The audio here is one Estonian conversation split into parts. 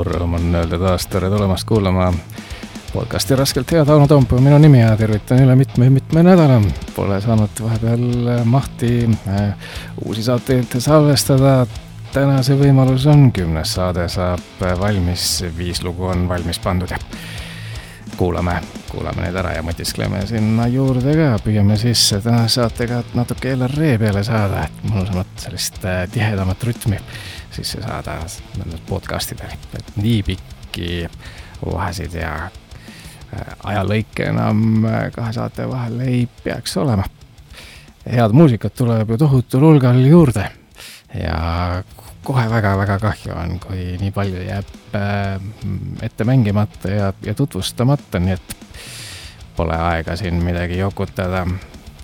suur rõõm on öelda taas tere tulemast kuulama podcasti Raskelt hea, Tauno Tomp on minu nimi ja tervitan üle mitme-mitme nädala. Pole saanud vahepeal mahti äh, uusi saateid salvestada. täna see võimalus on, kümnes saade saab valmis, viis lugu on valmis pandud ja kuulame, kuulame need ära ja mõtiskleme sinna juurde ka, püüame siis tänase saatega natuke jälle ree peale saada, et mõnusamat sellist äh, tihedamat rütmi sisse saada podcast idel, et nii pikki vahesid ja äh, ajalõike enam äh, kahe saate vahel ei peaks olema. head muusikat tuleb ju tohutul hulgal juurde ja kohe väga-väga kahju on, kui nii palju jääb äh, ette mängimata ja, ja tutvustamata, nii et pole aega siin midagi jokutada.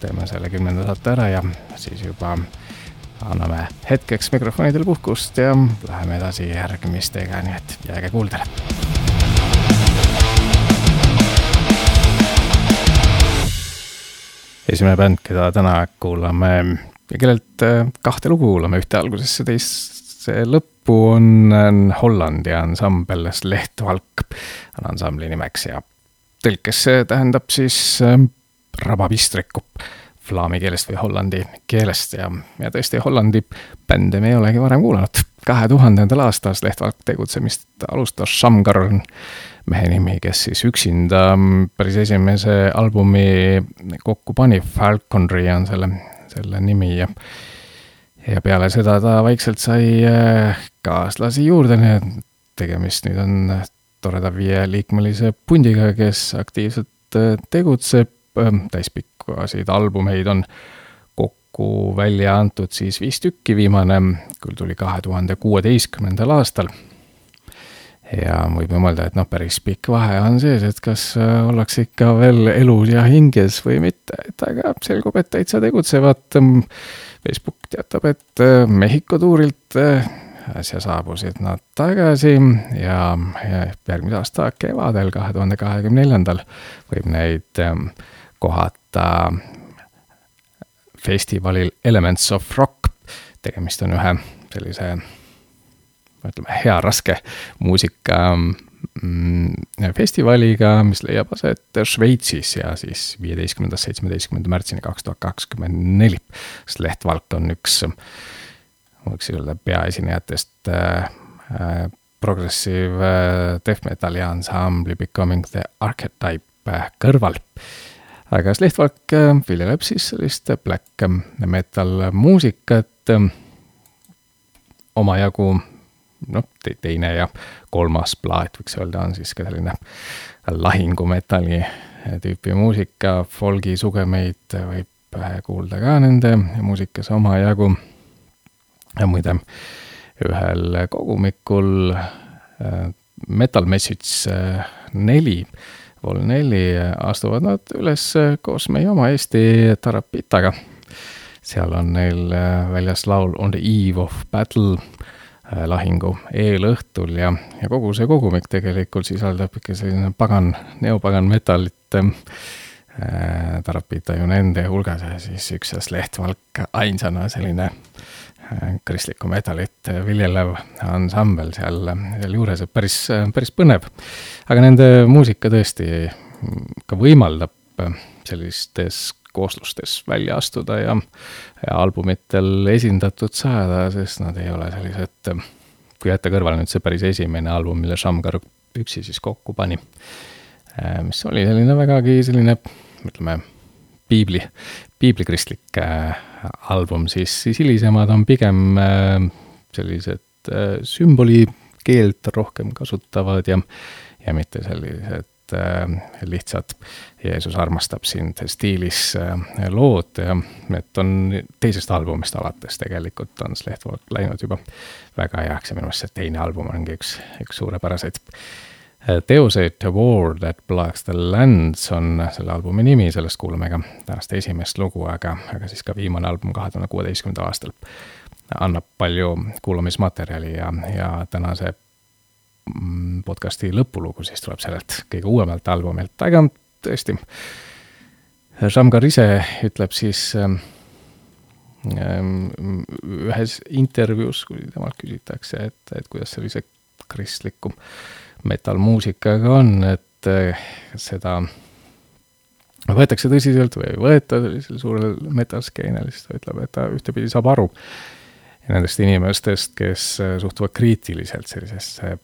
teeme selle kümnenda saate ära ja siis juba anname hetkeks mikrofonidele puhkust ja läheme edasi järgmistega, nii et jääge kuuldele. esimene bänd, keda täna kuulame ja kellelt äh, kahte lugu kuulame, ühte algusesse, teise lõppu, on Hollandi ansambel Lehtvalk, on ansambli nimeks ja tõlkes see tähendab siis äh, rabapistriku flaami keelest või hollandi keelest ja, ja tõesti Hollandi bände me ei olegi varem kuulanud. kahe tuhandendal aastal Lehtvalk tegutsemist alustas Shamgar on mehe nimi, kes siis üksinda päris esimese albumi kokku pani, Falconry on selle, selle nimi ja ja peale seda ta vaikselt sai äh, kaaslasi juurde, nii et tegemist nüüd on toreda viieliikmelise pundiga, kes aktiivselt äh, tegutseb, ähm, täispikkasid albumeid on kokku välja antud siis viis tükki, viimane küll tuli kahe tuhande kuueteistkümnendal aastal ja võib ju mõelda, et noh, päris pikk vahe on sees, et kas äh, ollakse ikka veel elus ja hinges või mitte, et aga selgub, et täitsa tegutsevad. Facebook teatab, et äh, Mehhiko tuurilt äh, äsja saabusid nad tagasi ja, ja järgmise aasta kevadel, kahe tuhande kahekümne neljandal võib neid ähm, kohata festivalil Elements of Rock. tegemist on ühe sellise ütleme, hea raske muusika mm, festivaliga, mis leiab aset Šveitsis ja siis viieteistkümnendast seitsmeteistkümnenda märtsini kaks tuhat kakskümmend neli. sest Lehtvalk on üks, võiks öelda, peaesinejatest äh, äh, progressive äh, death metal'i ansambli Becoming the Archetype äh, kõrval aga Lehtvalk äh, viljeleb siis sellist black metal muusikat äh, omajagu noh, teine ja kolmas plaat, võiks öelda, on siis ka selline lahingumetalli tüüpi muusika, folgi sugemeid võib kuulda ka nende muusikas omajagu. ja muide, ühel kogumikul äh, Metal Message äh, neli, vol neli astuvad nad üles koos meie oma Eesti Tarapitaga. seal on neil äh, väljas laul On the eve of battle Äh, lahingu eelõhtul ja, ja kogu see kogumik tegelikult sisaldab ikka selline pagan, neopagan metallit. Tarapita ju nende hulgas ja siis üks Lehtvalk ainsana selline äh, kristlikku metallit viljelev ansambel seal, sealjuures, et päris, päris põnev. aga nende muusika tõesti ka võimaldab sellistes kooslustes välja astuda ja, ja albumitel esindatud saada, sest nad ei ole sellised, kui jätta kõrvale nüüd see päris esimene album, mille Shamgar üksi siis kokku pani, äh, mis oli selline vägagi selline, ütleme, piibli, piiblikristlik äh, album, siis, siis hilisemad on pigem äh, sellised sümbolikeelt rohkem kasutavad ja, ja mitte sellised äh, lihtsad. Jeesus armastab sind stiilis äh, lood ja need on teisest albumist alates tegelikult on Slehtvoog läinud juba väga heaks ja minu arust see teine album ongi üks, üks suurepäraseid. äh, teoseid, The War That Blacks the Lands on selle albumi nimi, sellest kuulame ka tänast esimest lugu, aga, aga siis ka viimane album kahe tuhande kuueteistkümnendal aastal annab palju kuulamismaterjali ja, ja tänase Mm, podcasti lõpulugu siis tuleb sellelt kõige uuemalt albumilt, aga tõesti, Shamgar ise ütleb siis ähm, ähm, ühes intervjuus, kui temalt küsitakse, et, et kuidas sellise kristliku metallmuusikaga on, et seda võetakse tõsiselt või ei võeta sellisel suurel metalskeenel, siis ta ütleb, et ta ühtepidi saab aru nendest inimestest, kes suhtuvad kriitiliselt sellisesse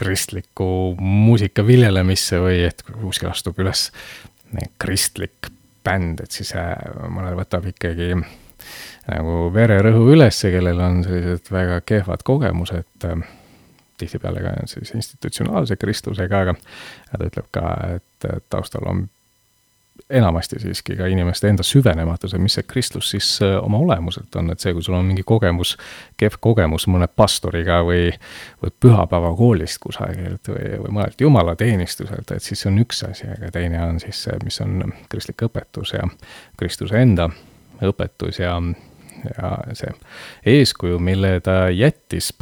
kristliku muusika viljelemisse või et kui kuskil astub üles kristlik bänd, et siis äh, mõnel võtab ikkagi nagu vererõhu ülesse, kellel on sellised väga kehvad kogemused äh, tihtipeale ka sellise institutsionaalse kristlusega, aga ta ütleb ka, et taustal on enamasti siiski ka inimeste enda süvenematus, et mis see kristlus siis äh, oma olemuselt on, et see, kui sul on mingi kogemus, kehv kogemus mõne pastoriga või, või pühapäevakoolist kusagilt või, või mõnelt jumalateenistuselt, et siis see on üks asi, aga teine on siis see, mis on kristlik õpetus ja Kristuse enda õpetus ja, ja see eeskuju, mille ta jättis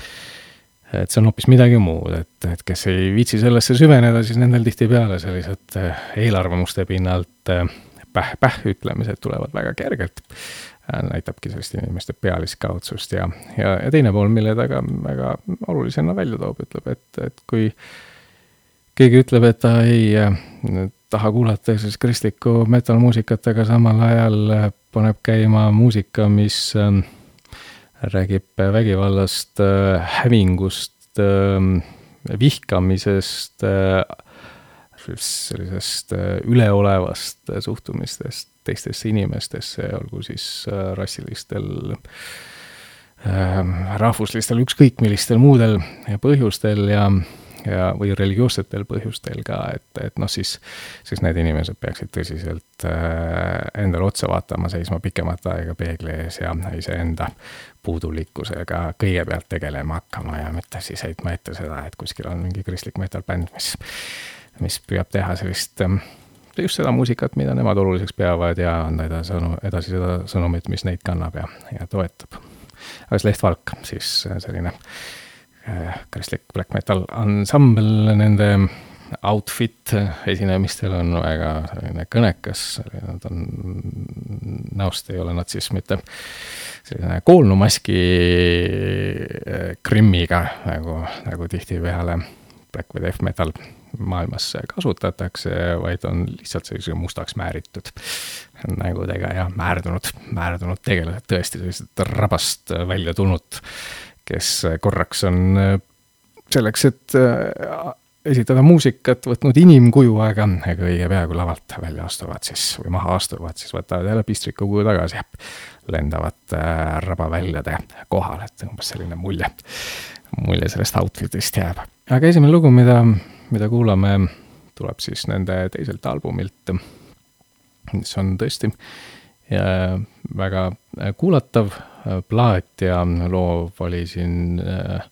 et see on hoopis midagi muud, et, et kes ei viitsi sellesse süveneda, siis nendel tihtipeale sellised eh, eelarvamuste pinnalt päh-päh eh, ütlemised tulevad väga kergelt. näitabki sellist inimeste pealiskaudsust ja, ja, ja teine pool, mille ta ka väga olulisena välja toob, ütleb, et, et kui keegi ütleb, et ta ei eh, taha kuulata siis kristlikku metal-muusikat, aga samal ajal paneb käima muusika, mis äh, räägib vägivallast, äh, hävingust, ähm, vihkamisest, äh, sellisest äh, üleolevast suhtumistest teistesse inimestesse, olgu siis rassilistel, ähm, rahvuslistel, ükskõik millistel muudel põhjustel ja ja, või religioossetel põhjustel ka, et, et noh, siis, siis need inimesed peaksid tõsiselt äh, endale otsa vaatama, seisma pikemat aega peegli ees ja iseenda puudulikkusega kõigepealt tegelema hakkama ja mitte siis heitma ette seda, et kuskil on mingi kristlik metal-bänd, mis, mis püüab teha sellist ähm, just seda muusikat, mida nemad oluliseks peavad ja anda edasi sõnu, edasi seda sõnumit, mis neid kannab ja, ja toetab. aga see Leht Valk, siis selline äh, Äh, kristlik black metal ansambel, nende outfit esinemistel on väga selline kõnekas, nad on, näost ei ole nad siis mitte selline koolnumaski krimmiga, äh, nagu, nagu tihtipeale black või death metal maailmas kasutatakse, vaid on lihtsalt sellise mustaks määritud nägudega ja määrdunud, määrdunud tegelased, tõesti sellised rabast välja tulnud kes korraks on äh, selleks, et esitada muusikat, võtnud inimkuju, aga ega õige pea, kui lavalt välja astuvad siis või maha astuvad, siis võtavad jälle pistriku kuju tagasi ja lendavad äh, rabaväljade kohale, et umbes selline mulje, mulje sellest outfit'ist jääb. aga esimene lugu, mida, mida kuulame, tuleb siis nende teiselt albumilt, mis on tõesti väga kuulatav plaat ja loo oli siin äh,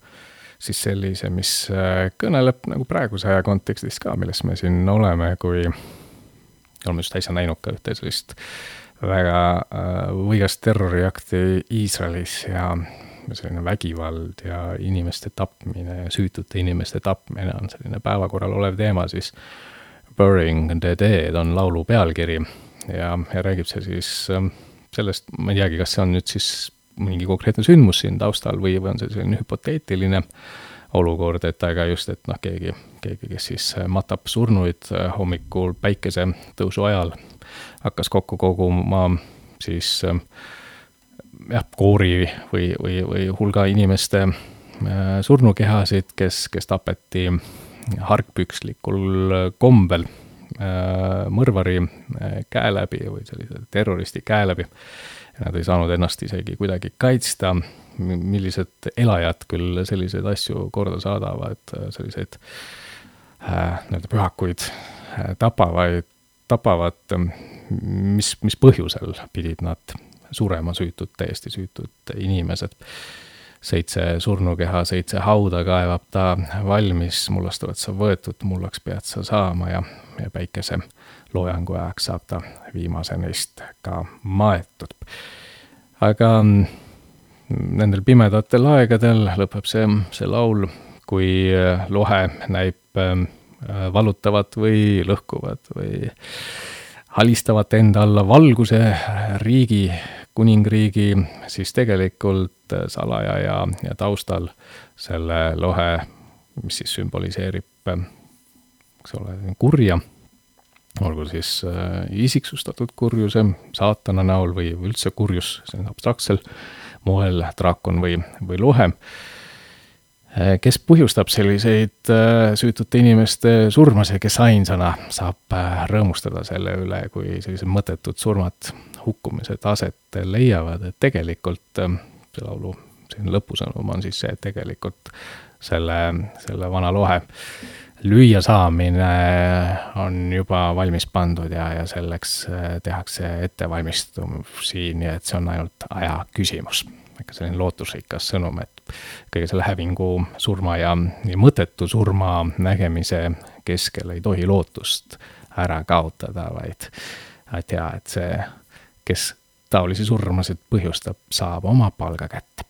siis sellise, mis äh, kõneleb nagu praeguse aja kontekstis ka, milles me siin oleme, kui oleme just äsja näinud ka ühte sellist väga äh, võigast terroriakti Iisraelis ja selline vägivald ja inimeste tapmine ja süütute inimeste tapmine on selline päevakorral olev teema, siis Burying the Dead on laulu pealkiri ja, ja räägib see siis sellest, ma ei teagi, kas see on nüüd siis mingi konkreetne sündmus siin taustal või, või on see selline hüpoteetiline olukord, et aga just, et noh, keegi, keegi, kes siis matab surnuid äh, hommikul päikesetõusu ajal, hakkas kokku koguma siis äh, jah, koori või, või, või hulga inimeste äh, surnukehasid, kes, kes tapeti hargpükslikul kombel mõrvari käe läbi või sellise terroristi käe läbi Nad ei saanud ennast isegi kuidagi kaitsta, millised elajad küll selliseid asju korda saadavad, selliseid äh, nii-öelda pühakuid äh, tapavaid, tapavad, mis, mis põhjusel pidid nad surema, süütud, täiesti süütud inimesed. seitse surnukeha, seitse hauda kaevab ta valmis, mullast oled sa võetud, mullaks pead sa saama ja, ja päikese loojangu ajaks saab ta viimase neist ka maetud. aga mm, nendel pimedatel aegadel lõpeb see, see laul, kui äh, lohe näib äh, valutavat või lõhkuvat või halistavat enda alla valguse riigi, kuningriigi, siis tegelikult salaja ja, ja taustal selle lohe mis siis sümboliseerib, eks ole, kurja, olgu siis isiksustatud kurjuse saatana näol või üldse kurjus, abstraktsel moel draakon või, või lohe Äh, kes põhjustab selliseid äh, süütute inimeste surmasid, kes ainsana saab äh, rõõmustada selle üle, kui sellised mõttetud surmad, hukkumised aset leiavad, et tegelikult see laulu selline lõpusõnum on siis see, et tegelikult selle, selle vana lohe lüüa saamine on juba valmis pandud ja, ja selleks tehakse ettevalmistusi, nii et see on ainult aja küsimus. ikka selline lootusrikas sõnum, et kõige selle hävingu, surma ja mõttetu surma nägemise keskel ei tohi lootust ära kaotada, vaid jaa, et see, kes taolisi surmasid põhjustab, saab oma palga kätte.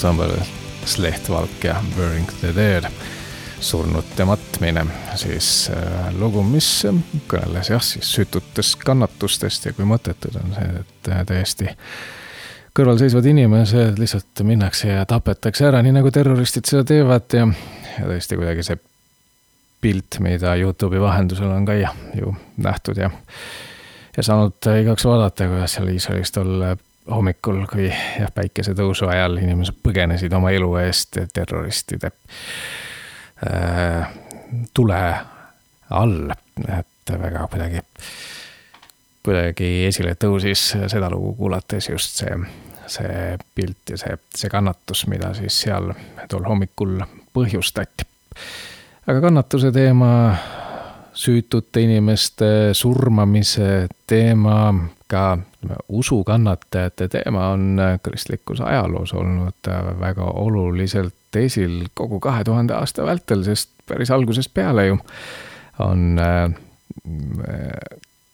Ansambel Slehtvalk ja Burying the Dead, surnute matmine, siis äh, lugu, mis kõneles jah, siis süütutest kannatustest ja kui mõttetud on see, et äh, täiesti kõrvalseisvad inimesed lihtsalt minnakse ja tapetakse ära, nii nagu terroristid seda teevad ja, ja tõesti kuidagi see pilt, mida Youtube'i vahendusel on ka ju nähtud ja ja saanud igaks vaadata, kuidas seal Iisraelis tol hommikul, kui jah, päikesetõusu ajal inimesed põgenesid oma elu eest terroristide äh, tule all, et väga kuidagi, kuidagi esile tõusis seda lugu kuulates just see, see pilt ja see, see kannatus, mida siis seal tol hommikul põhjustati. aga kannatuse teema süütute inimeste surmamise teema, ka usukannatajate teema on kristlikus ajaloos olnud väga oluliselt esil kogu kahe tuhande aasta vältel, sest päris algusest peale ju on äh,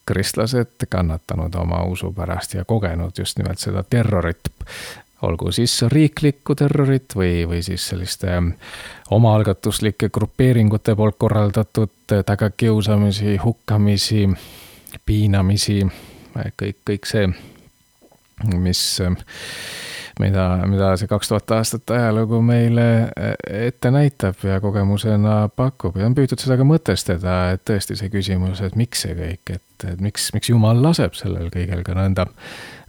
kristlased kannatanud oma usu pärast ja kogenud just nimelt seda terrorit. Olgu siis riiklikku terrorit või, või siis selliste omaalgatuslike grupeeringute poolt korraldatud tagakiusamisi, hukkamisi, piinamisi, kõik, kõik see, mis, mida, mida see kaks tuhat aastat ajalugu meile ette näitab ja kogemusena pakub ja on püütud seda ka mõtestada, et tõesti see küsimus, et miks see kõik, et, et miks, miks jumal laseb sellel kõigel ka nõnda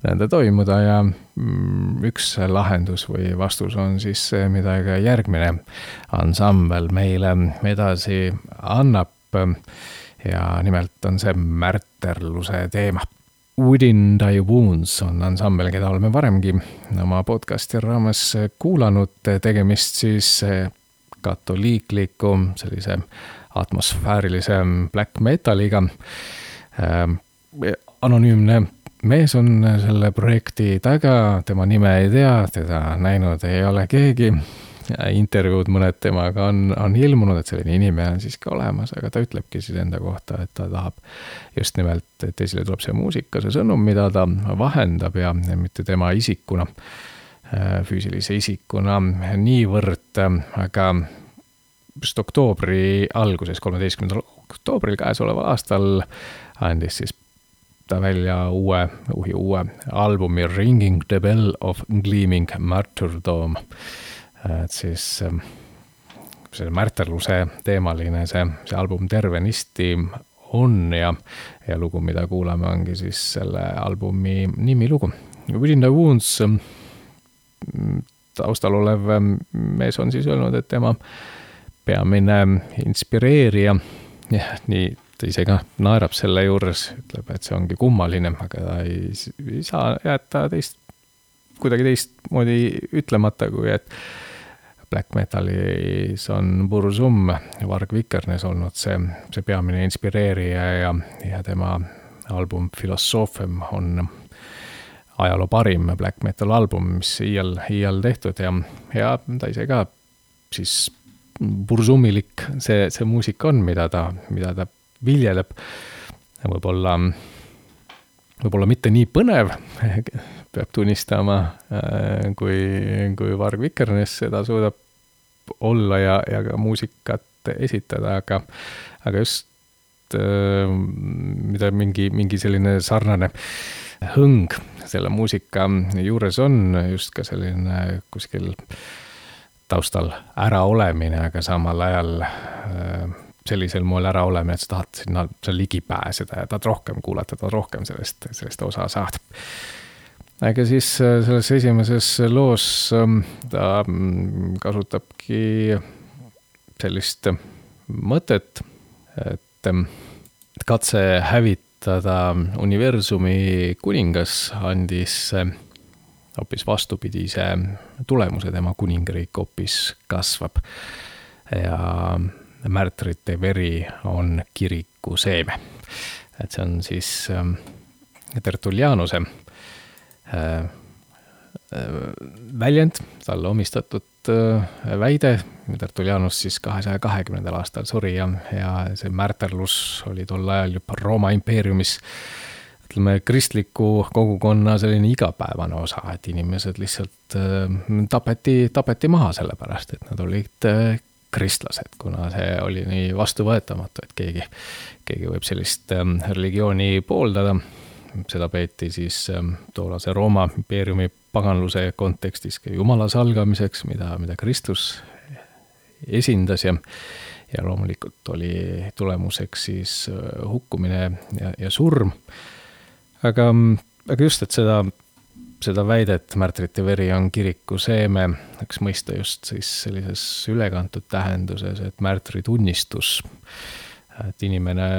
nõnda toimuda ja mm, üks lahendus või vastus on siis see, mida ka järgmine ansambel meile edasi annab. ja nimelt on see märterluse teema. Within Thy Wounds on ansambel, keda oleme varemgi oma podcast'i raames kuulanud, tegemist siis katoliikliku sellise atmosfäärilise black metaliga. anonüümne mees on selle projekti taga, tema nime ei tea, teda näinud ei ole keegi. Intervjuud mõned temaga on, on ilmunud, et selline inimene on siiski olemas, aga ta ütlebki siis enda kohta, et ta tahab just nimelt, et esile tuleb see muusika, see sõnum, mida ta vahendab ja, mitte tema isikuna, füüsilise isikuna niivõrd, aga just oktoobri alguses, kolmeteistkümnendal oktoobril käesoleval aastal andis siis ta välja uue, uue albumi Ringing the Bell of Gleaming Martyrdom. Et siis ähm, see märterluse teemaline see, see album tervenisti on ja, ja lugu, mida kuulame, ongi siis selle albumi nimilugu. Within the Wounds ähm, taustal olev ähm, mees on siis öelnud, et tema peamine inspireerija, nii ta ise ka naerab selle juures, ütleb, et see ongi kummaline, aga ta ei, ei saa jätta teist, kuidagi teistmoodi ütlemata, kui et black metalis on Burzum, Varg Vikernes olnud see, see peamine inspireerija ja, ja tema album Philosophem on ajaloo parim black metal album, mis iial, iial tehtud ja, ja ta ise ka siis bursumilik see, see muusika on, mida ta, mida ta viljeleb. võib-olla, võib-olla mitte nii põnev, peab tunnistama, äh, kui, kui Varg Vikernes seda suudab olla ja, ja ka muusikat esitada, aga, aga just äh, mida mingi, mingi selline sarnane hõng selle muusika juures on, just ka selline kuskil taustal äraolemine, aga samal ajal äh, sellisel moel ära olema, et sa tahad sinna seal ligi pääseda ja tahad rohkem kuulata, tahad rohkem sellest, sellest osa saada. aga siis äh, selles esimeses loos ähm, ta mm, kasutabki sellist mõtet, et ähm, katse hävitada universumi kuningas andis äh, hoopis vastupidise tulemuse, tema kuningriik hoopis kasvab ja märtrite veri on kiriku seeme. et see on siis ähm, Tertullianuse äh, äh, väljend, talle omistatud äh, väide, Tertullianus siis kahesaja kahekümnendal aastal suri ja, ja see märterlus oli tol ajal juba Rooma impeeriumis ütleme, kristliku kogukonna selline igapäevane osa, et inimesed lihtsalt tapeti, tapeti maha sellepärast, et nad olid kristlased, kuna see oli nii vastuvõetamatu, et keegi, keegi võib sellist ähm, religiooni pooldada. seda peeti siis ähm, toonase Rooma impeeriumi paganluse kontekstis ka jumala salgamiseks, mida, mida Kristus esindas ja ja loomulikult oli tulemuseks siis äh, hukkumine ja, ja surm aga, aga just, et seda, seda väidet, märtrite veri on kiriku seeme, võiks mõista just siis sellises ülekantud tähenduses, et märtri tunnistus, et inimene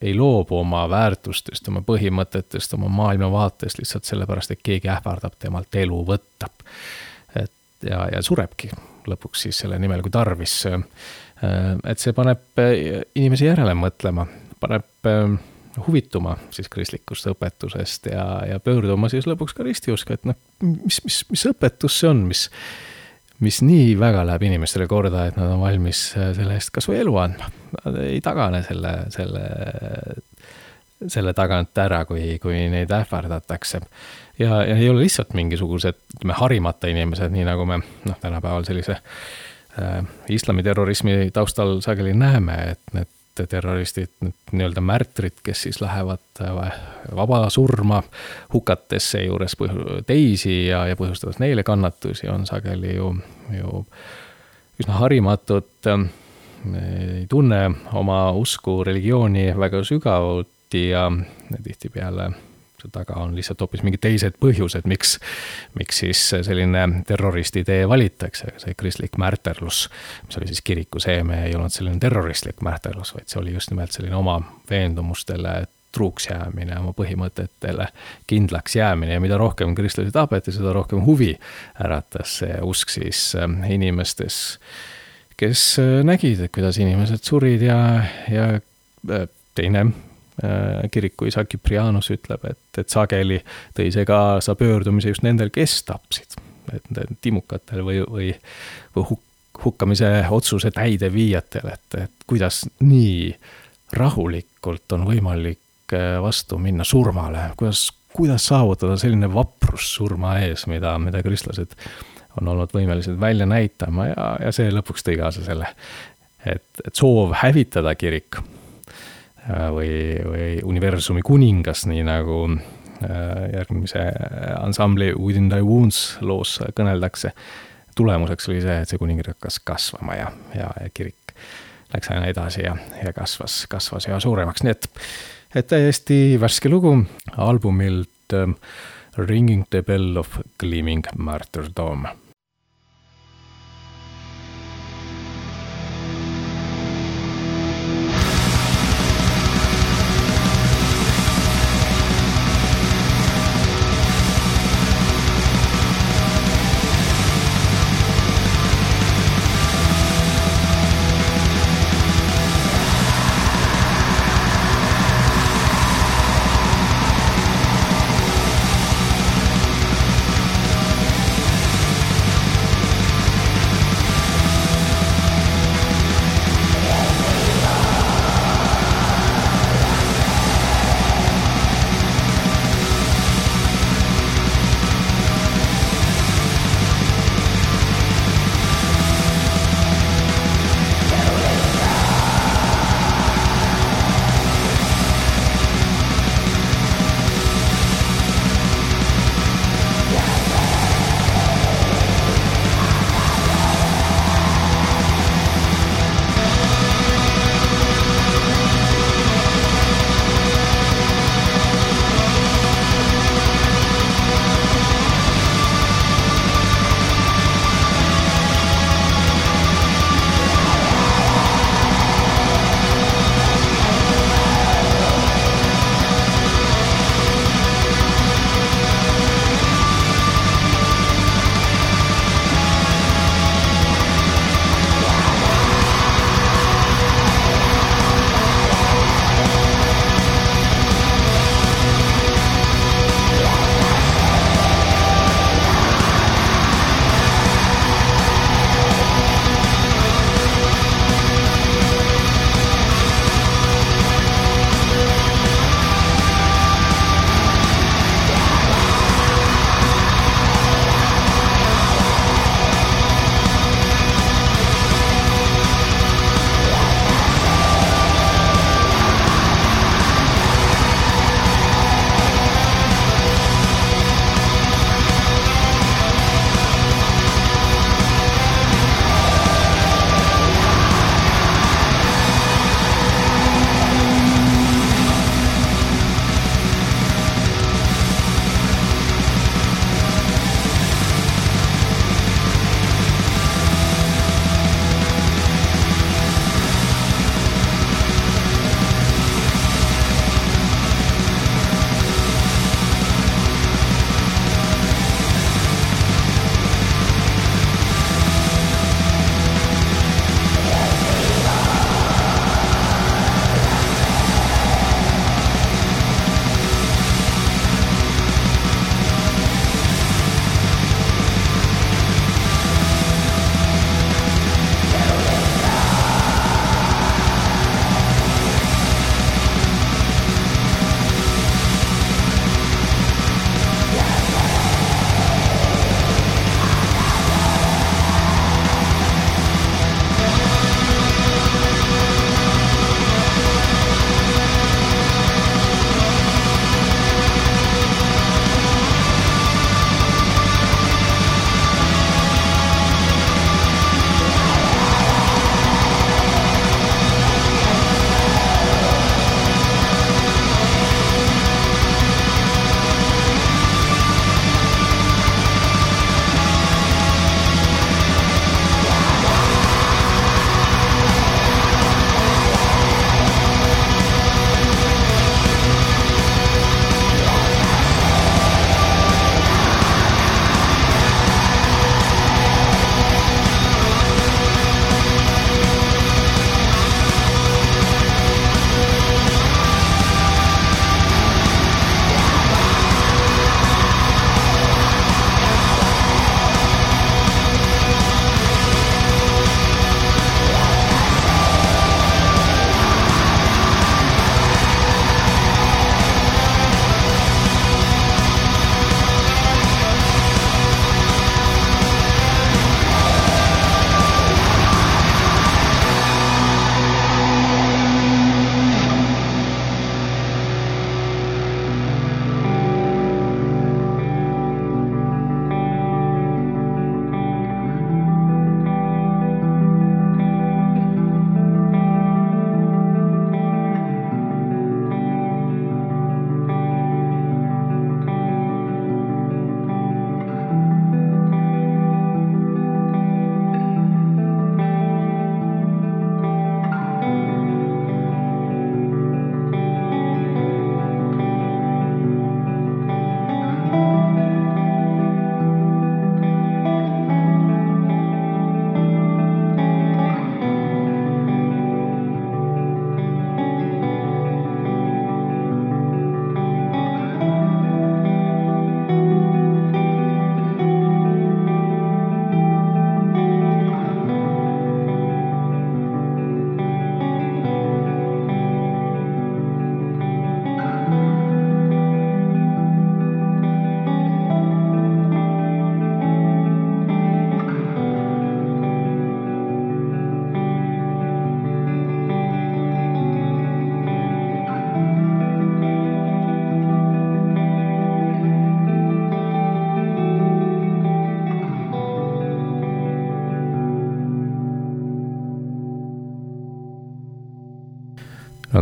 ei loobu oma väärtustest, oma põhimõtetest, oma maailmavaatest lihtsalt sellepärast, et keegi ähvardab temalt elu võtta. et ja, ja surebki lõpuks siis selle nimel, kui tarvis. et see paneb inimesi järele mõtlema, paneb huvituma siis kristlikust õpetusest ja, ja pöörduma siis lõpuks ka ristiuska, et noh, mis, mis, mis õpetus see on, mis, mis nii väga läheb inimestele korda, et nad on valmis selle eest kas või elu andma. Nad ei tagane selle, selle, selle tagant ära, kui, kui neid ähvardatakse. ja, ja ei ole lihtsalt mingisugused, ütleme, harimata inimesed, nii nagu me noh, tänapäeval sellise äh, islamiterrorismi taustal sageli näeme, et need terroristid, nii-öelda märtrid, kes siis lähevad äh, vaba surma, hukates seejuures teisi ja, ja põhjustades neile kannatusi, on sageli ju, ju üsna harimatud, ei tunne oma usku, religiooni väga sügavuti ja tihtipeale taga on lihtsalt hoopis mingid teised põhjused, miks, miks siis selline terroristitee valitakse, see kristlik märterlus, mis oli siis kiriku seeme, ei olnud selline terroristlik märterlus, vaid see oli just nimelt selline oma veendumustele truuks jäämine, oma põhimõtetele kindlaks jäämine. Ja mida rohkem kristlasi tapeti, seda rohkem huvi äratas see usk siis äh, inimestes, kes äh, nägid, et kuidas inimesed surid ja, ja äh, teine kirikuisa Kiprianus ütleb, et, et sageli tõi see kaasa pöördumise just nendel, kes tapsid. et timukatel või, või, või huk-, hukkamise otsuse täideviijatel, et, et kuidas nii rahulikult on võimalik äh, vastu minna surmale, kuidas, kuidas saavutada selline vaprus surma ees, mida, mida kristlased on olnud võimelised välja näitama ja, ja see lõpuks tõi kaasa selle, et, et soov hävitada kirik Äh, või, või universumi kuningas, nii nagu äh, järgmise ansambli Within Thy Wounds loos kõneldakse. tulemuseks oli see, et see kuningriik hakkas kasvama ja, ja, ja kirik läks aina edasi ja, ja kasvas, kasvas üha suuremaks, nii et, et täiesti värske lugu albumilt um, Ringing the Bell of Gleaming Martyrdom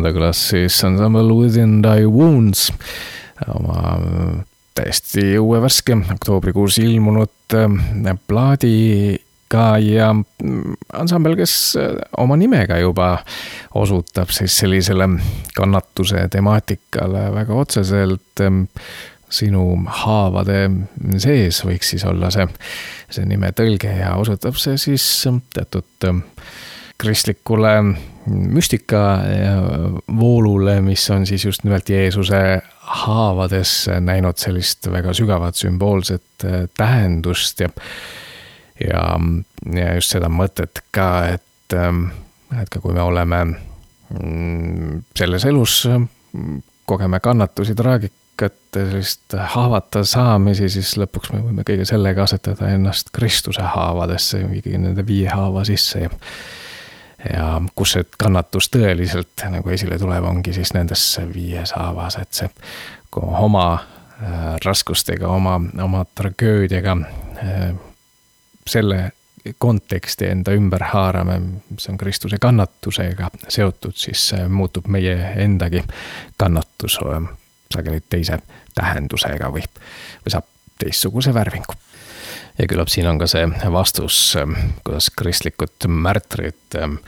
nõnda kõlas siis Ensemble Within Thy Wounds. Oma täiesti uue värske oktoobrikuus ilmunud äh, plaadiga ja mm, ansambel, kes äh, oma nimega juba osutab siis sellisele kannatuse temaatikale väga otseselt sinu haavade sees võiks siis olla see, see nime tõlge ja osutab see siis teatud kristlikule müstika voolule, mis on siis just nimelt Jeesuse haavades näinud sellist väga sügavat sümboolset äh, tähendust ja, ja, ja just seda mõtet ka, et, ähm, et ka kui me oleme mm, selles elus, kogeme kannatusi, traagikat, sellist haavata saamisi, siis lõpuks me võime kõige sellega asetada ennast Kristuse haavadesse, kõigi nende viie haava sisse ja ja kus see kannatus tõeliselt nagu esile tuleb, ongi siis nendes viies haavas, et see oma äh, raskustega, oma, oma tragöödiaga äh, selle konteksti enda ümber haarame, mis on Kristuse kannatusega seotud, siis muutub meie endagi kannatus sageli teise tähendusega või, või saab teistsuguse värvingu ja küllap siin on ka see vastus, ähm, kuidas kristlikud märtrid ähm,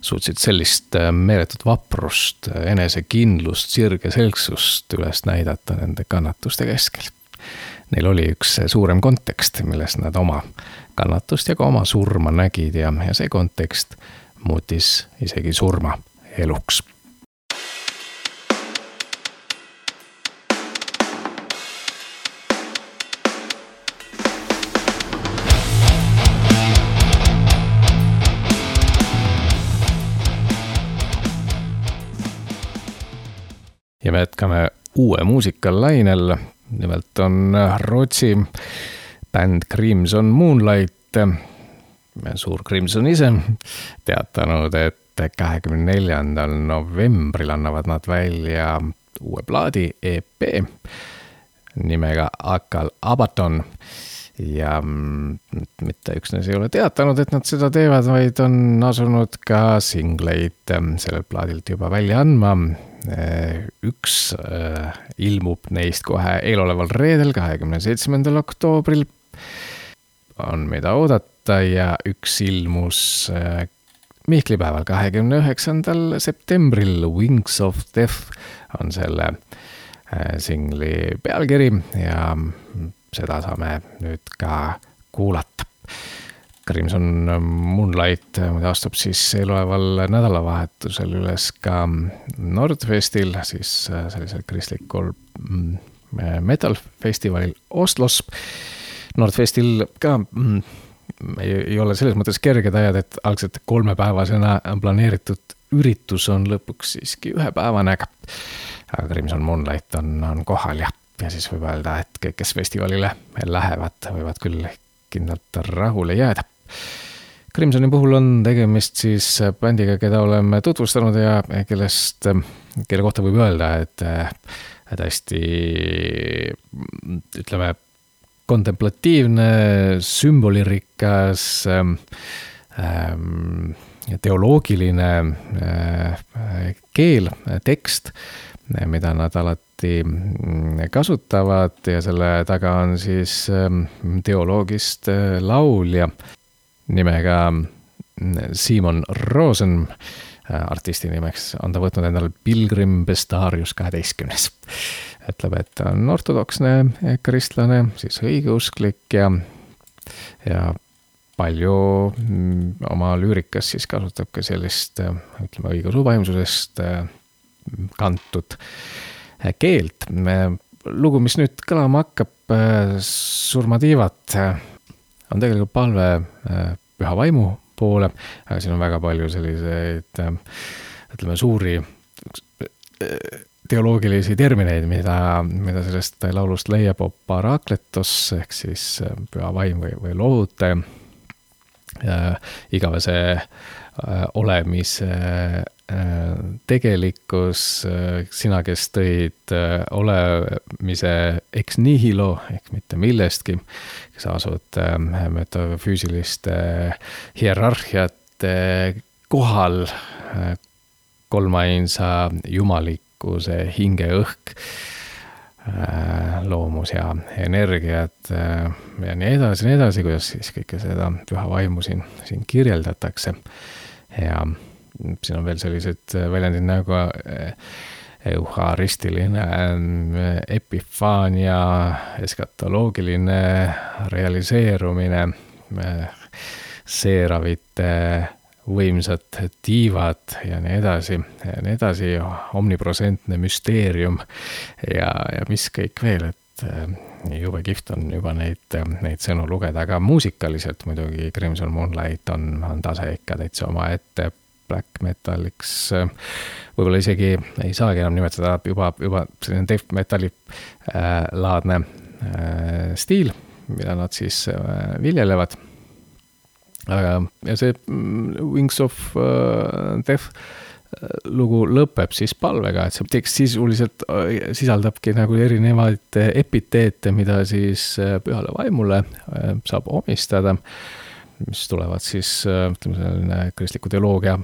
suutsid sellist ähm, meeletut vaprust, enesekindlust, sirgeselgsust üles näidata nende kannatuste keskel. Neil oli üks suurem kontekst, milles nad oma kannatust ja ka oma surma nägid ja, ja see kontekst muutis isegi surma eluks ja me jätkame uue muusikalainel. nimelt on Rootsi bänd Crimson Moonlight, suur Crimson ise, teatanud, et kahekümne neljandal novembril annavad nad välja uue plaadi EP nimega Akal Abaton ja mitte üksnes ei ole teatanud, et nad seda teevad, vaid on asunud ka singleid sellelt plaadilt juba välja andma. Üks äh, ilmub neist kohe eeloleval reedel, kahekümne seitsmendal oktoobril. on, mida oodata ja üks ilmus äh, Mihklipäeval, kahekümne üheksandal septembril. Wings of Death on selle äh, singli pealkiri ja seda saame nüüd ka kuulata. Crimson Moonlight muide astub siis eeloleval nädalavahetusel üles ka Nordfestil, siis äh, sellisel kristlikul mm, metal-festivalil Oslos. Nordfestil ka mm, ei, ei ole selles mõttes kerged ajad, et algselt kolmepäevasena planeeritud üritus on lõpuks siiski ühepäevane, aga aga Crimson Moonlight on, on kohal ja ja siis võib öelda, et kõik, kes festivalile lähevad, võivad küll kindlalt rahule jääda. Crimsoni puhul on tegemist siis bändiga, keda oleme tutvustanud ja kellest, kelle kohta võib öelda, et hästi ütleme, kontemplatiivne, sümbolirikas ähm, teoloogiline äh, keel, tekst, mida nad alati alati mm, kasutavad ja selle taga on siis ähm, teoloogist äh, laulja nimega mm, Simon Rosen. Äh, artisti nimeks on ta võtnud endale Pilgrim Bestarius kaheteistkümnes. ütleb, et ta on ortodoksne kristlane, siis õigeusklik ja, ja palju mm, oma lüürikas siis kasutab ka sellist, äh, ütleme, õigeusu vaimsusest kantud keelt. lugu, mis nüüd kõlama hakkab, äh, Surmatiivat, äh, on tegelikult palve äh, püha vaimu poole, aga siin on väga palju selliseid, ütleme, suuri teoloogilisi termineid, mida, mida sellest laulust leiab parakletos ehk siis püha vaim või, või lohutaja. igavese olemise tegelikkus, sina, kes tõid äh, olemise ex nihilo ehk mitte millestki, kes asud äh, metafüüsiliste hierarhiate kohal, äh, kolmainsa jumalikkuse hingeõhk Äh, loomus ja energiat äh, ja nii edasi, nii edasi, kuidas siis kõike seda püha vaimu siin, siin kirjeldatakse. Ja siin on veel sellised väljendid nagu äh, euharistiline epifaania, eskatoloogiline realiseerumine, seeravite võimsad tiivad ja nii edasi ja nii edasi, omnipresentne müsteerium ja, ja mis kõik veel, et äh, jube kihvt on juba neid, neid sõnu lugeda, aga muusikaliselt muidugi Crimson Moonlight on, on tase ikka täitsa omaette black metaliks, võib-olla isegi ei saagi enam nimetada, juba, juba selline death metali äh, laadne äh, stiil, mida nad siis äh, viljelevad. Aga, ja see mm, Wings of uh, Death äh, lugu lõpeb siis palvega, et see tekst sisuliselt äh, sisaldabki nagu erinevaid epiteete, mida siis pühale vaimule saab omistada, mis tulevad siis ütleme, selline kristliku teoloogia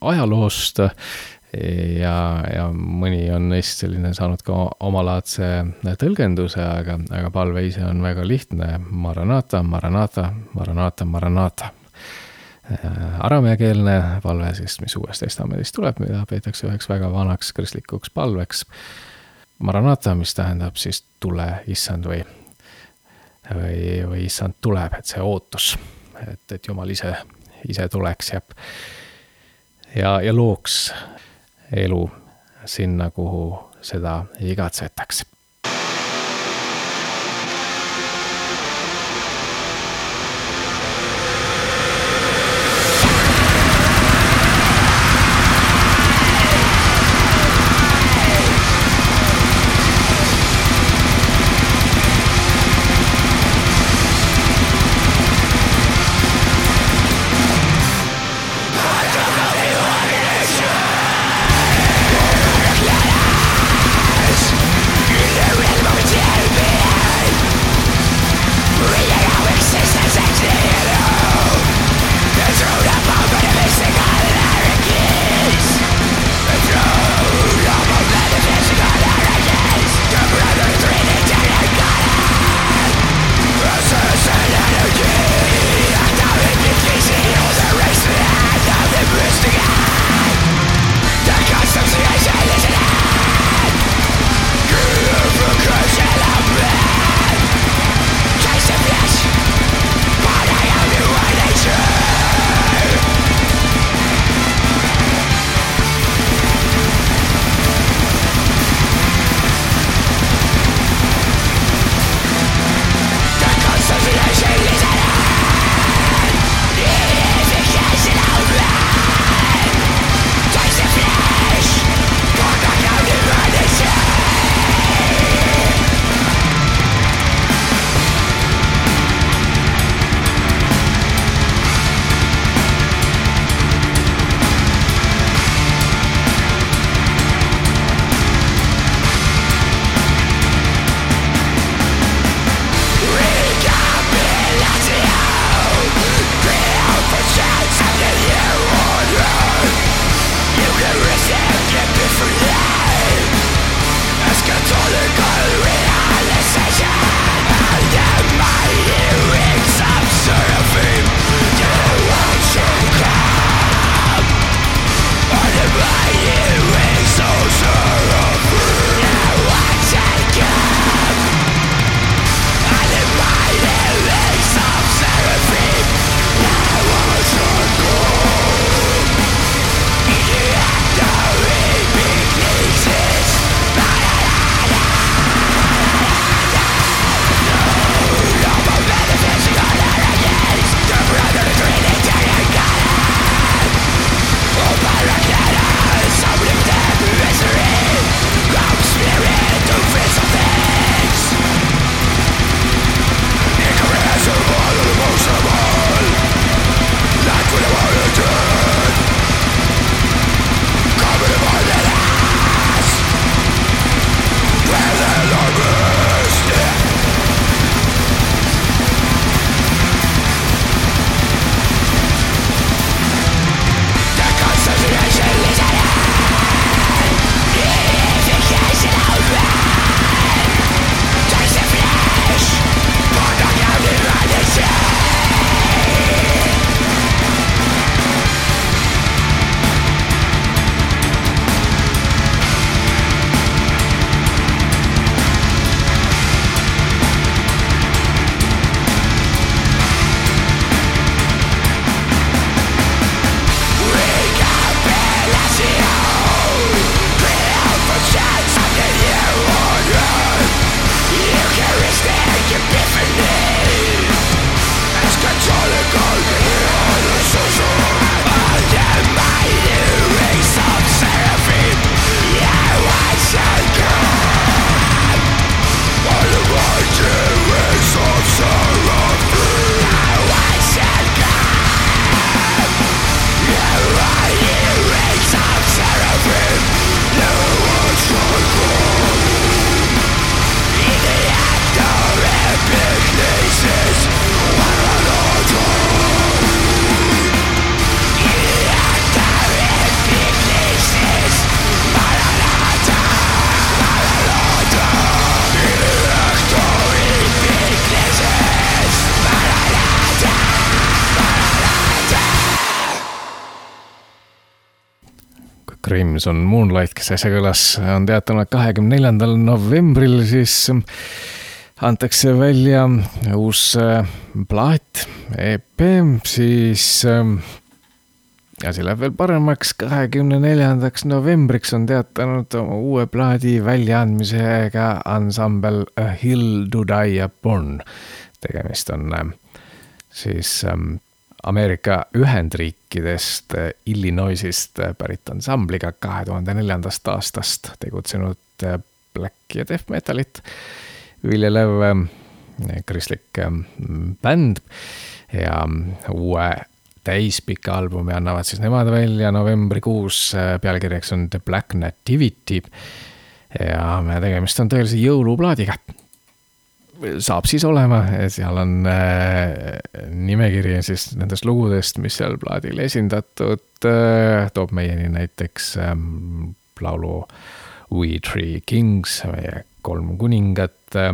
ajaloost ja, ja mõni on neist selline saanud ka omalaadse tõlgenduse, aga, aga palve ise on väga lihtne. Maranata, Maranata, Maranata, Maranata Äh, arameakeelne palve siis, mis Uuest Testamendist tuleb, mida peetakse üheks väga vanaks kristlikuks palveks. Maranata, mis tähendab siis tule, issand või, või, või issand tuleb, et see ootus, et, et jumal ise, ise tuleks ja, ja, ja looks elu sinna, kuhu seda igatsetakse Crimson Moonlight, kes äsja kõlas, on teatanud, et kahekümne neljandal novembril siis antakse välja uus äh, plaat, EP, siis äh, asi läheb veel paremaks, kahekümne neljandaks novembriks on teatanud oma uue plaadi väljaandmisega ansambel A Hill to Die Upon. tegemist on siis ähm, Ameerika Ühendriikidest, Illinoisist pärit ansambliga kahe tuhande neljandast aastast tegutsenud black ja death metalit viljelev kristlik bänd. Ja uue täispika albumi annavad siis nemad välja novembrikuus, pealkirjaks on The Black Nativity. ja tegemist on tõelise jõuluplaadiga saab siis olema, seal on äh, nimekiri siis nendest lugudest, mis seal plaadil esindatud äh,, toob meieni näiteks ähm, laulu We Three Kings, meie kolm kuningat äh,.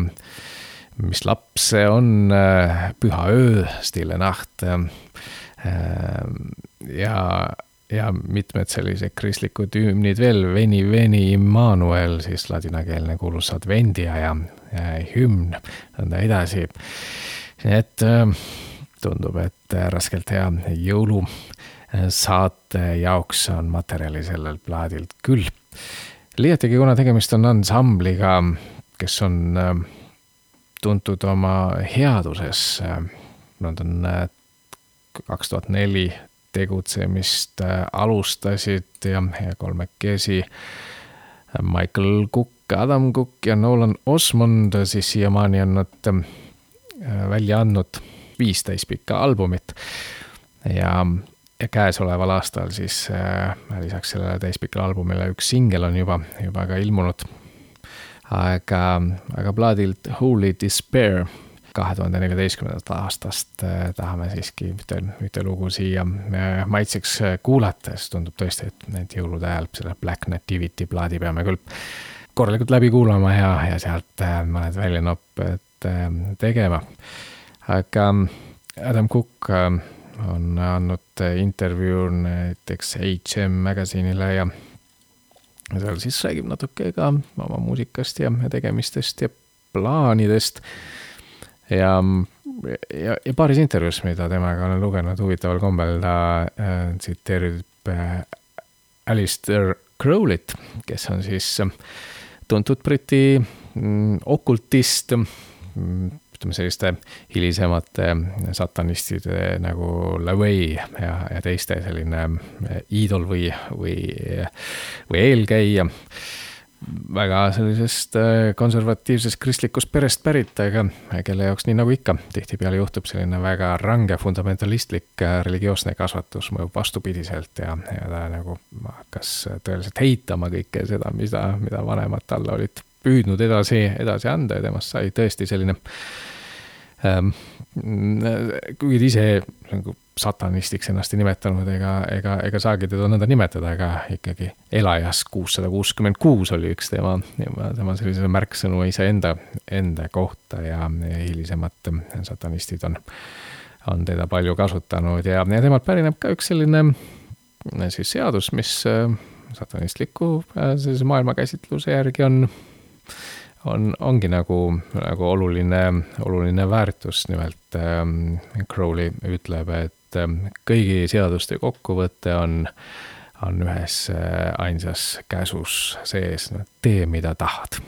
mis laps see on Püha öö, Stille Nacht ja ja mitmed sellised kristlikud hümnid veel, Veni Veni Immanuel, siis ladinakeelne kuulus Advendia ja, ja hümn, nõnda edasi. et äh, tundub, et äh, raskelt hea jõulusaate jaoks on materjali sellelt plaadilt küll. liiatigi, kuna tegemist on ansambliga, kes on äh, tuntud oma headuses, nad on kaks tuhat neli tegutsemist äh, alustasid ja, ja kolmekesi Michael Cook, Adam Cook ja Nolan Osmond siis siiamaani on nad äh, välja andnud viis täispikka albumit. ja, ja käesoleval aastal siis äh, lisaks sellele täispikale albumile üks singel on juba, juba ka ilmunud. aga, aga plaadilt Holy Despair kahe tuhande neljateistkümnendast aastast äh, tahame siiski ühte, ühte lugu siia äh, maitseks äh, kuulata, sest tundub tõesti, et need jõulude ajal selle Black Nativity plaadi peame küll korralikult läbi kuulama ja, ja sealt mõned väljanopped tegema. aga Adam Cook on andnud intervjuu näiteks HM Magazine'ile ja seal siis räägib natuke ka oma muusikast ja tegemistest ja plaanidest ja, ja, ja paaris intervjuus, mida temaga olen lugenud, huvitaval kombel ta äh, tsiteerib äh, Alistair Crowley't, kes on siis äh, tuntud Briti mm, okultist mm,, ütleme selliste hilisemate satanistide nagu LaVey ja, ja teiste selline äh, iidol või, või, või eelkäija väga sellisest äh, konservatiivsest kristlikust perest pärit, aga kelle jaoks nii nagu ikka tihtipeale juhtub selline väga range fundamentalistlik äh, religioosne kasvatus mõjub vastupidiselt ja, ja ta nagu hakkas tõeliselt heitama kõike seda, mida, mida vanemad talle olid püüdnud edasi, edasi anda ja temast sai tõesti selline ähm,. kuigi ise nagu satanistiks ennast ei nimetanud ega, ega, ega saagi teda nõnda nimetada, aga ikkagi elajas kuussada kuuskümmend kuus oli üks tema, tema sellise märksõnu iseenda, enda kohta ja, hilisemad satanistid on, on teda palju kasutanud ja, ja temalt pärineb ka üks selline siis seadus, mis äh, satanistliku äh, sellise maailmakäsitluse järgi on on, ongi nagu, nagu oluline, oluline väärtus, nimelt ähm, Crowley ütleb, et et ähm, kõigi seaduste kokkuvõte on, on ühes äh, ainsas käsus sees, tee, mida tahad.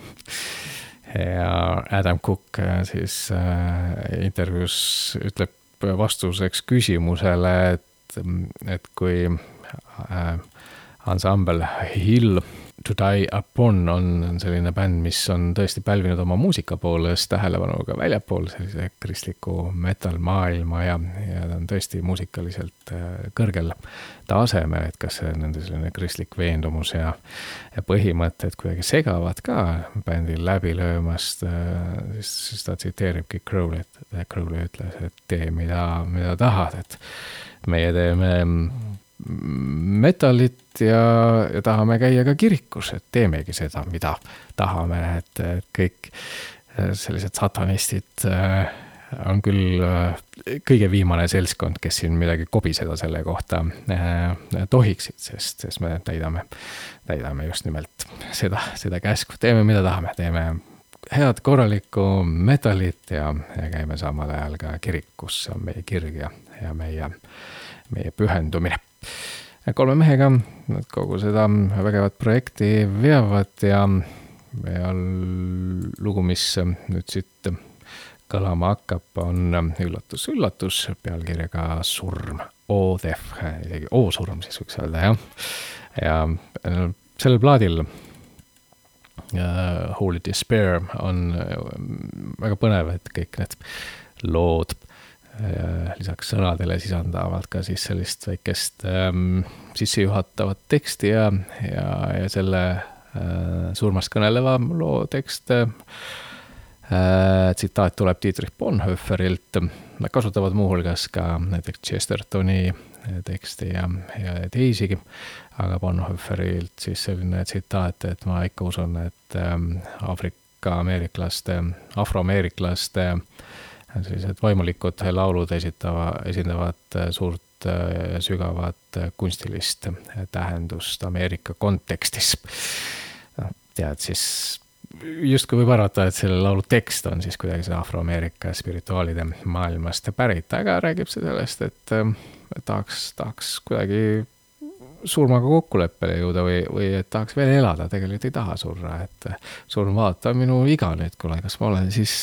ja Adam Cook äh, siis äh, intervjuus ütleb vastuseks küsimusele, et, et kui ansambel Hill To Die Upon on selline bänd, mis on tõesti pälvinud oma muusika poolest tähelepanu ka väljapool sellise kristliku metal-maailma ja, ja ta on tõesti muusikaliselt äh, kõrgel tasemel, et kas nende selline kristlik veendumus ja, ja põhimõtted kuidagi segavad ka bändil läbi löömast, äh, siis, siis ta tsiteeribki Crowley't, Crowley ütles, et tee, mida, mida tahad, et meie teeme metalit ja, ja tahame käia ka kirikus, et teemegi seda, mida tahame, et, et kõik äh, sellised satanistid äh, on küll kõige viimane seltskond, kes siin midagi kobiseda selle kohta tohiksid, sest, sest me täidame, täidame just nimelt seda, seda käsku, teeme, mida tahame, teeme head korralikku metallit ja, ja käime samal ajal ka kirikus, see on meie kirg ja, ja meie, meie pühendumine kolme mehega nad kogu seda vägevat projekti veavad ja, ja lugu, mis nüüd siit kõlama hakkab, on üllatus-üllatus pealkirjaga Surm, O-Def, isegi O-surm siis võiks öelda jah. ja sellel plaadil uh, Holy Despair on väga põnev, et kõik need lood lisaks sõnadele sisaldavad ka siis sellist väikest ähm, sissejuhatavat teksti ja, ja, ja selle äh, surmast kõneleva loo tekst äh,. tsitaat tuleb Dietrich Bonhoefferilt, nad kasutavad muuhulgas ka näiteks Chestertoni teksti ja, ja teisigi. aga Bonhoefferilt siis selline tsitaat, et ma ikka usun, et ähm, Aafrika ameeriklaste, afroameeriklaste äh, sellised vaimulikud laulud esitava, esindavad äh, suurt äh, sügavat äh, kunstilist tähendust Ameerika kontekstis. noh, tead siis justkui võib arvata, et selle laulu tekst on siis kuidagi see Afro-Ameerika spirituaalide maailmast pärit, aga räägib see sellest, et tahaks, tahaks kuidagi surmaga kokkuleppele jõuda või, või et tahaks veel elada, tegelikult ei taha surra, et surm vaatab minu iga nüüd, kuule, kas ma olen siis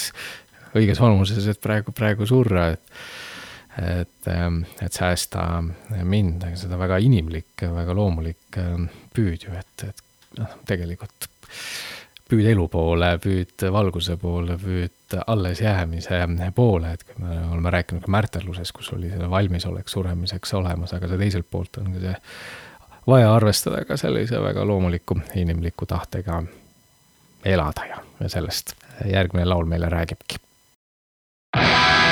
õiges vanuses, et praegu, praegu surra, et et, ähm, et säästa mind, aga seda väga inimlik, väga loomulik ähm, püüd ju, et, et noh, tegelikult püüd elu poole, püüd valguse poole, püüd allesjäämise poole, et kui me oleme rääkinud ka märterluses, kus oli see valmisolek suremiseks olemas, aga see teiselt poolt on ka see vaja arvestada ka sellise väga loomuliku inimliku tahtega elada ja, ja sellest järgmine laul meile räägibki Yeah.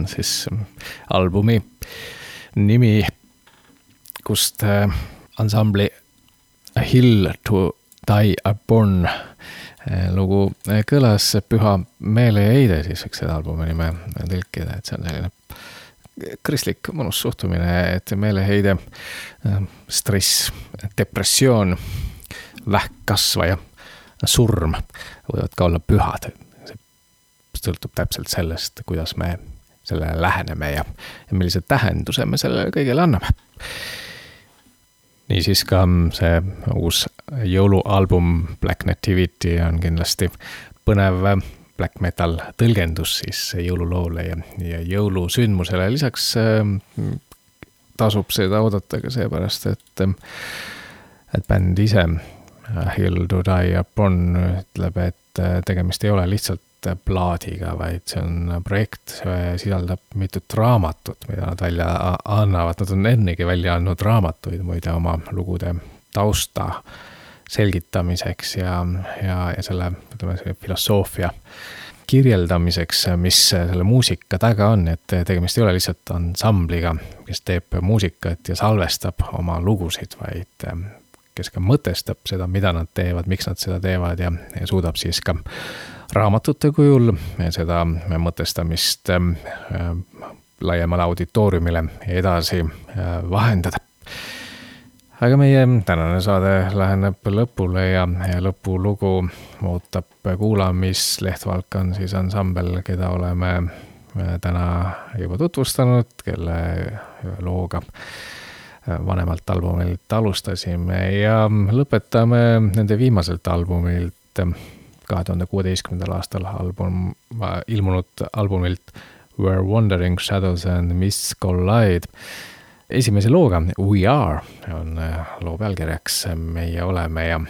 On siis albumi nimi, kust äh, ansambli A Hill to Die Upon äh, lugu äh, kõlas Püha meeleheide, siis võiks seda albumi nime tõlkida, et see on selline kristlik mõnus suhtumine, et meeleheide, stress, depressioon, vähkkasva ja surm võivad ka olla pühad. see sõltub täpselt sellest, kuidas me sellele läheneme ja, ja millise tähenduse me sellele kõigele anname. niisiis ka see uus jõulualbum Black Nativity on kindlasti põnev black metal tõlgendus siis jõululoole ja, ja jõulusündmusele, lisaks äh, tasub seda oodata ka seepärast, et, et bänd ise, Hill to Die Upon, ütleb, et tegemist ei ole lihtsalt plaadiga, vaid see on projekt, see sisaldab mitut raamatut, mida nad välja annavad, nad on ennegi välja andnud raamatuid muide oma lugude tausta selgitamiseks ja, ja, ja selle, ütleme, selle filosoofia kirjeldamiseks, mis selle muusika taga on, et tegemist ei ole lihtsalt ansambliga, kes teeb muusikat ja salvestab oma lugusid, vaid kes ka mõtestab seda, mida nad teevad, miks nad seda teevad ja, ja suudab siis ka raamatute kujul seda mõtestamist äh, laiemale auditooriumile edasi äh, vahendada. aga meie tänane saade läheneb lõpule ja, ja lõpulugu ootab kuulamist. Leht Valk on siis ansambel, keda oleme äh, täna juba tutvustanud, kelle looga vanemalt albumilt alustasime ja lõpetame nende viimaselt albumilt kahe tuhande kuueteistkümnendal aastal album, ilmunud albumilt Where Wandering Shadows and Mists Collide. esimese looga We Are on äh, loo pealkirjaks Meie oleme ja,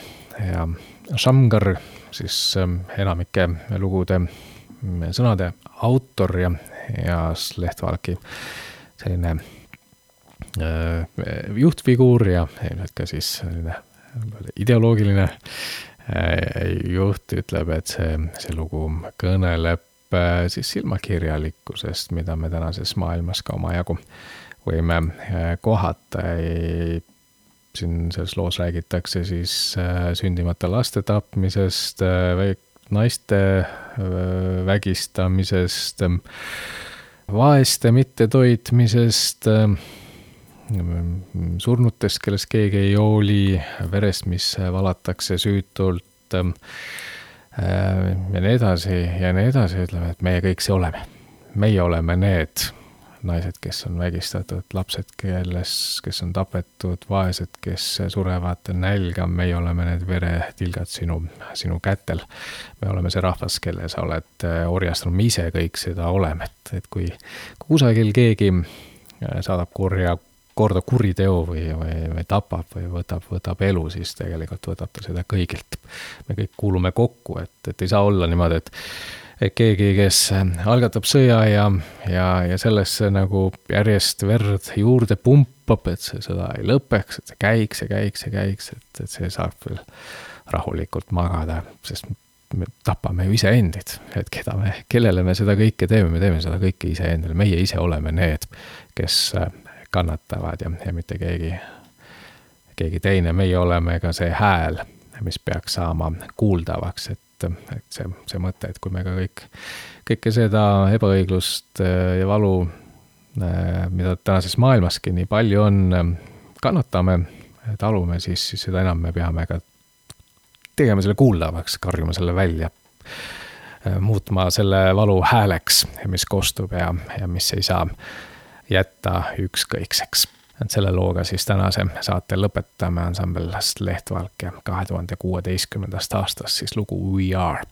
ja Shamgar siis ähm, enamike lugude mm, sõnade autor ja, ja Lehtvalki selline äh, juhtfiguur ja ilmselt ka siis selline ideoloogiline Äh, juht ütleb, et see, see lugu kõneleb äh, siis silmakirjalikkusest, mida me tänases maailmas ka omajagu võime äh, kohata. siin selles loos räägitakse siis sündimata laste tapmisest, naiste vägistamisest, vaeste mittetoitmisest surnutest, kellest keegi ei hooli, verest, mis valatakse süütult äh, ja nii edasi ja nii edasi, ütleme, et meie kõik see oleme. meie oleme need naised, kes on vägistatud, lapsed, kelles, kes on tapetud, vaesed, kes surevad nälga, meie oleme need veretilgad sinu, sinu kätel. me oleme see rahvas, kelle sa oled äh, orjastanud, me ise kõik seda oleme, et, et kui kusagil keegi äh, saadab kurja korda kuriteo või, või, või tapab või võtab, võtab elu, siis tegelikult võtab ta seda kõigilt. me kõik kuulume kokku, et, et ei saa olla niimoodi, et et keegi, kes algatab sõja ja, ja, ja sellesse nagu järjest verd juurde pumpab, et see sõda ei lõpeks, et see käiks ja käiks ja käiks, et, et see saab veel rahulikult magada, sest me tapame ju iseendid, et keda me, kellele me seda kõike teeme, me teeme seda kõike iseendale, meie ise oleme need, kes kannatavad ja, ja mitte keegi, keegi teine, meie oleme ka see hääl, mis peaks saama kuuldavaks, et, et see, see mõte, et kui me ka kõik, kõike seda ebaõiglust äh, ja valu, äh, mida tänases maailmaski nii palju on, kannatame, talume, siis, siis seda enam me peame ka tegema selle kuuldavaks, karjuma selle välja äh, muutma selle valu hääleks, mis kostub ja, ja mis ei saa jätta ükskõikseks. et selle looga siis tänase saate lõpetame ansambelist Lehtvalk ja kahe tuhande kuueteistkümnendast aastast siis lugu We Are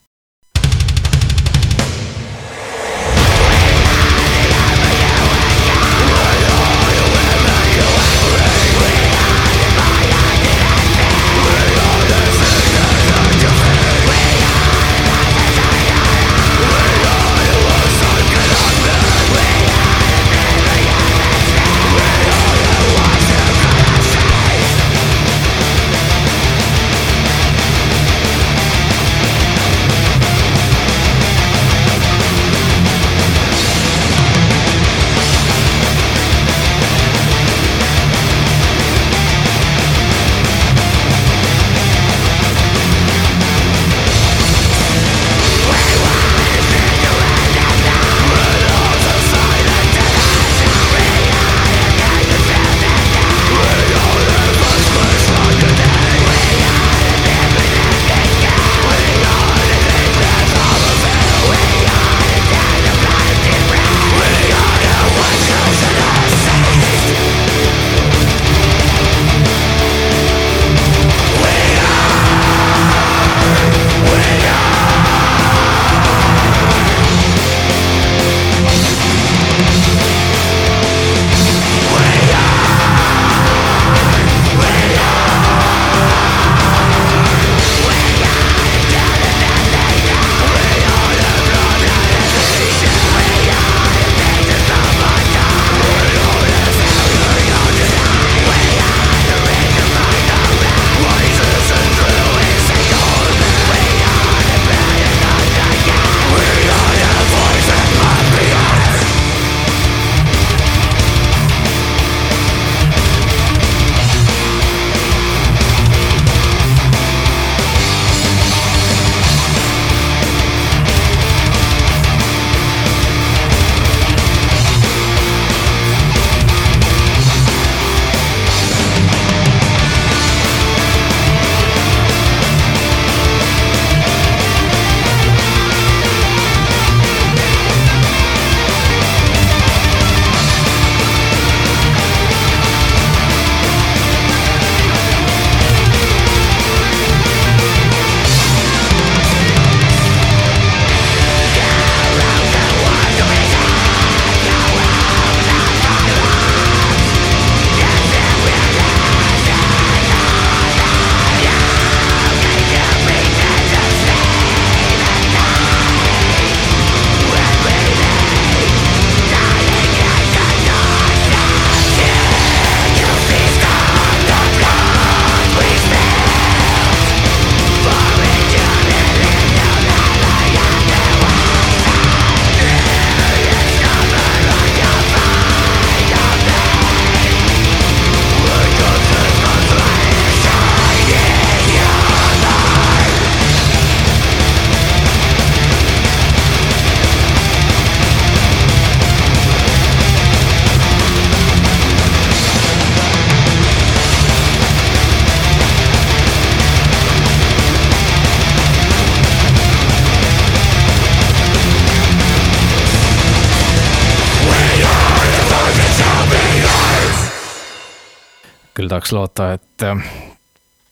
tahaks loota, et äh,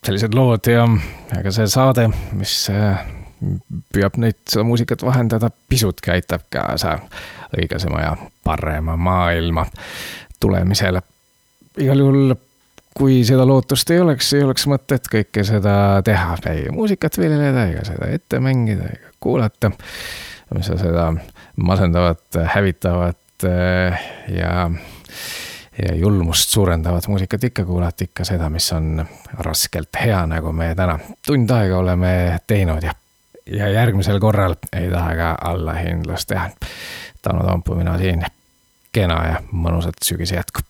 sellised lood ja ega see saade, mis äh, püüab neid, seda muusikat vahendada, pisutki aitab kaasa õiglasema ja parema maailma tulemisele. igal juhul, kui seda lootust ei oleks, ei oleks mõtet kõike seda teha, ei muusikat viljeleda ega seda ette mängida ega kuulata. mis seda masendavat, hävitavat äh, ja ja julmust suurendavat muusikat ikka kuulata, ikka seda, mis on raskelt hea, nagu me täna tund aega oleme teinud ja, ja järgmisel korral ei taha ka allahindlust teha. Tauno Toompuu, mina siin. kena ja mõnusat sügise jätku